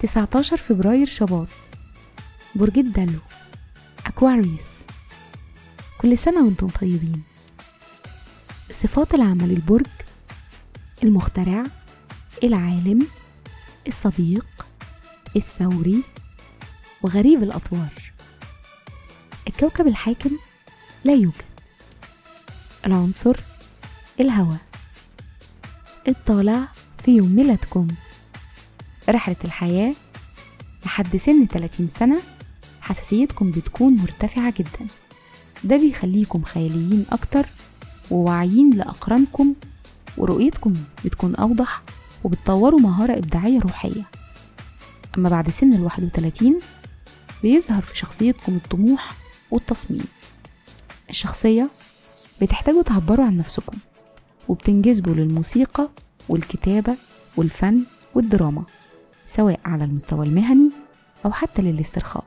تسعتاشر فبراير شباط. برج الدلو. أكواريوس كل سنة وأنتم طيبين. صفات العمل البرج المخترع العالم الصديق الثوري وغريب الأطوار. الكوكب الحاكم لا يوجد. العنصر الهواء. الطالع في يوم ميلادكم. رحلة الحياة لحد سن 30 سنة حساسيتكم بتكون مرتفعة جدا. ده بيخليكم خياليين أكتر وواعيين لأقرانكم ورؤيتكم بتكون أوضح وبتطوروا مهارة إبداعية روحية. أما بعد سن الواحد وتلاتين بيظهر في شخصيتكم الطموح والتصميم. الشخصية بتحتاجوا تعبروا عن نفسكم وبتنجذبوا للموسيقى والكتابة والفن والدراما سواء على المستوى المهني أو حتى للاسترخاء.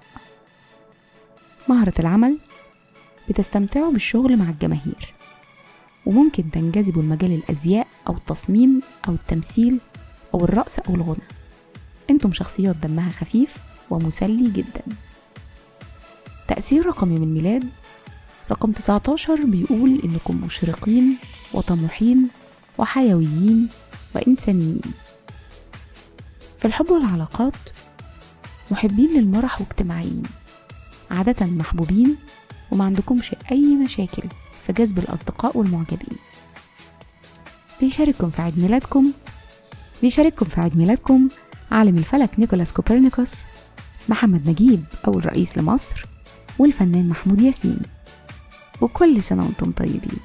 مهرة العمل بتستمتعوا بالشغل مع الجماهير وممكن تنجذبوا لمجال الأزياء أو التصميم أو التمثيل أو الرقص أو الغنى. أنتم شخصيات دمها خفيف ومسلي جدا. تأثير رقم من الميلاد رقم 19 بيقول إنكم مشرقين وطموحين وحيويين وإنسانيين. في الحب والعلاقات محبين للمرح واجتماعيين عادة محبوبين وما عندكمش أي مشاكل في جذب الأصدقاء والمعجبين. بيشارككم في عيد ميلادكم بيشارككم في عيد ميلادكم عالم الفلك نيكولاس كوبرنيكوس محمد نجيب أول رئيس لمصر والفنان محمود ياسين. وكل سنة وأنتم طيبين.